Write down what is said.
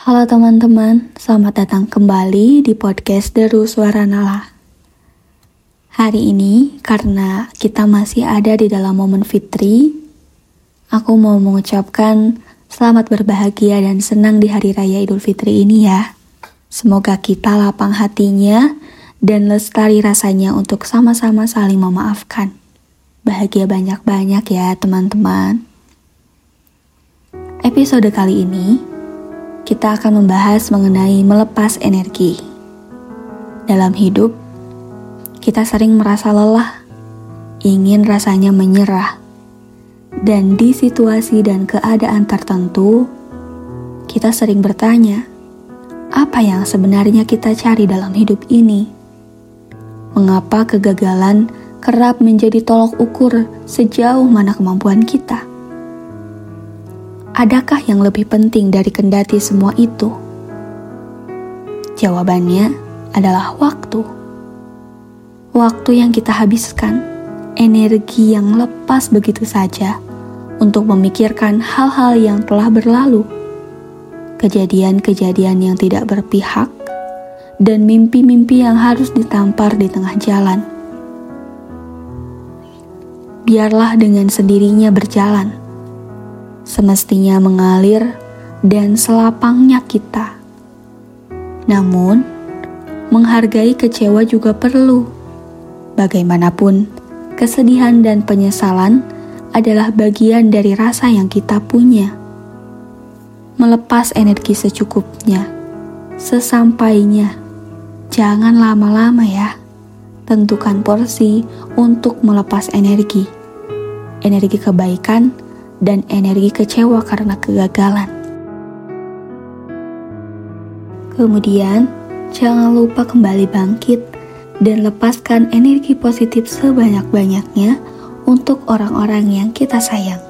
Halo teman-teman, selamat datang kembali di podcast Deru Suara Nala. Hari ini, karena kita masih ada di dalam momen fitri, aku mau mengucapkan selamat berbahagia dan senang di Hari Raya Idul Fitri ini ya. Semoga kita lapang hatinya dan lestari rasanya untuk sama-sama saling memaafkan. Bahagia banyak-banyak ya teman-teman. Episode kali ini kita akan membahas mengenai melepas energi. Dalam hidup, kita sering merasa lelah, ingin rasanya menyerah, dan di situasi dan keadaan tertentu, kita sering bertanya, apa yang sebenarnya kita cari dalam hidup ini? Mengapa kegagalan kerap menjadi tolok ukur sejauh mana kemampuan kita? Adakah yang lebih penting dari kendati semua itu? Jawabannya adalah waktu. Waktu yang kita habiskan, energi yang lepas begitu saja untuk memikirkan hal-hal yang telah berlalu, kejadian-kejadian yang tidak berpihak, dan mimpi-mimpi yang harus ditampar di tengah jalan. Biarlah dengan sendirinya berjalan semestinya mengalir dan selapangnya kita. Namun, menghargai kecewa juga perlu. Bagaimanapun, kesedihan dan penyesalan adalah bagian dari rasa yang kita punya. Melepas energi secukupnya, sesampainya. Jangan lama-lama ya. Tentukan porsi untuk melepas energi. Energi kebaikan dan energi kecewa karena kegagalan. Kemudian, jangan lupa kembali bangkit dan lepaskan energi positif sebanyak-banyaknya untuk orang-orang yang kita sayang.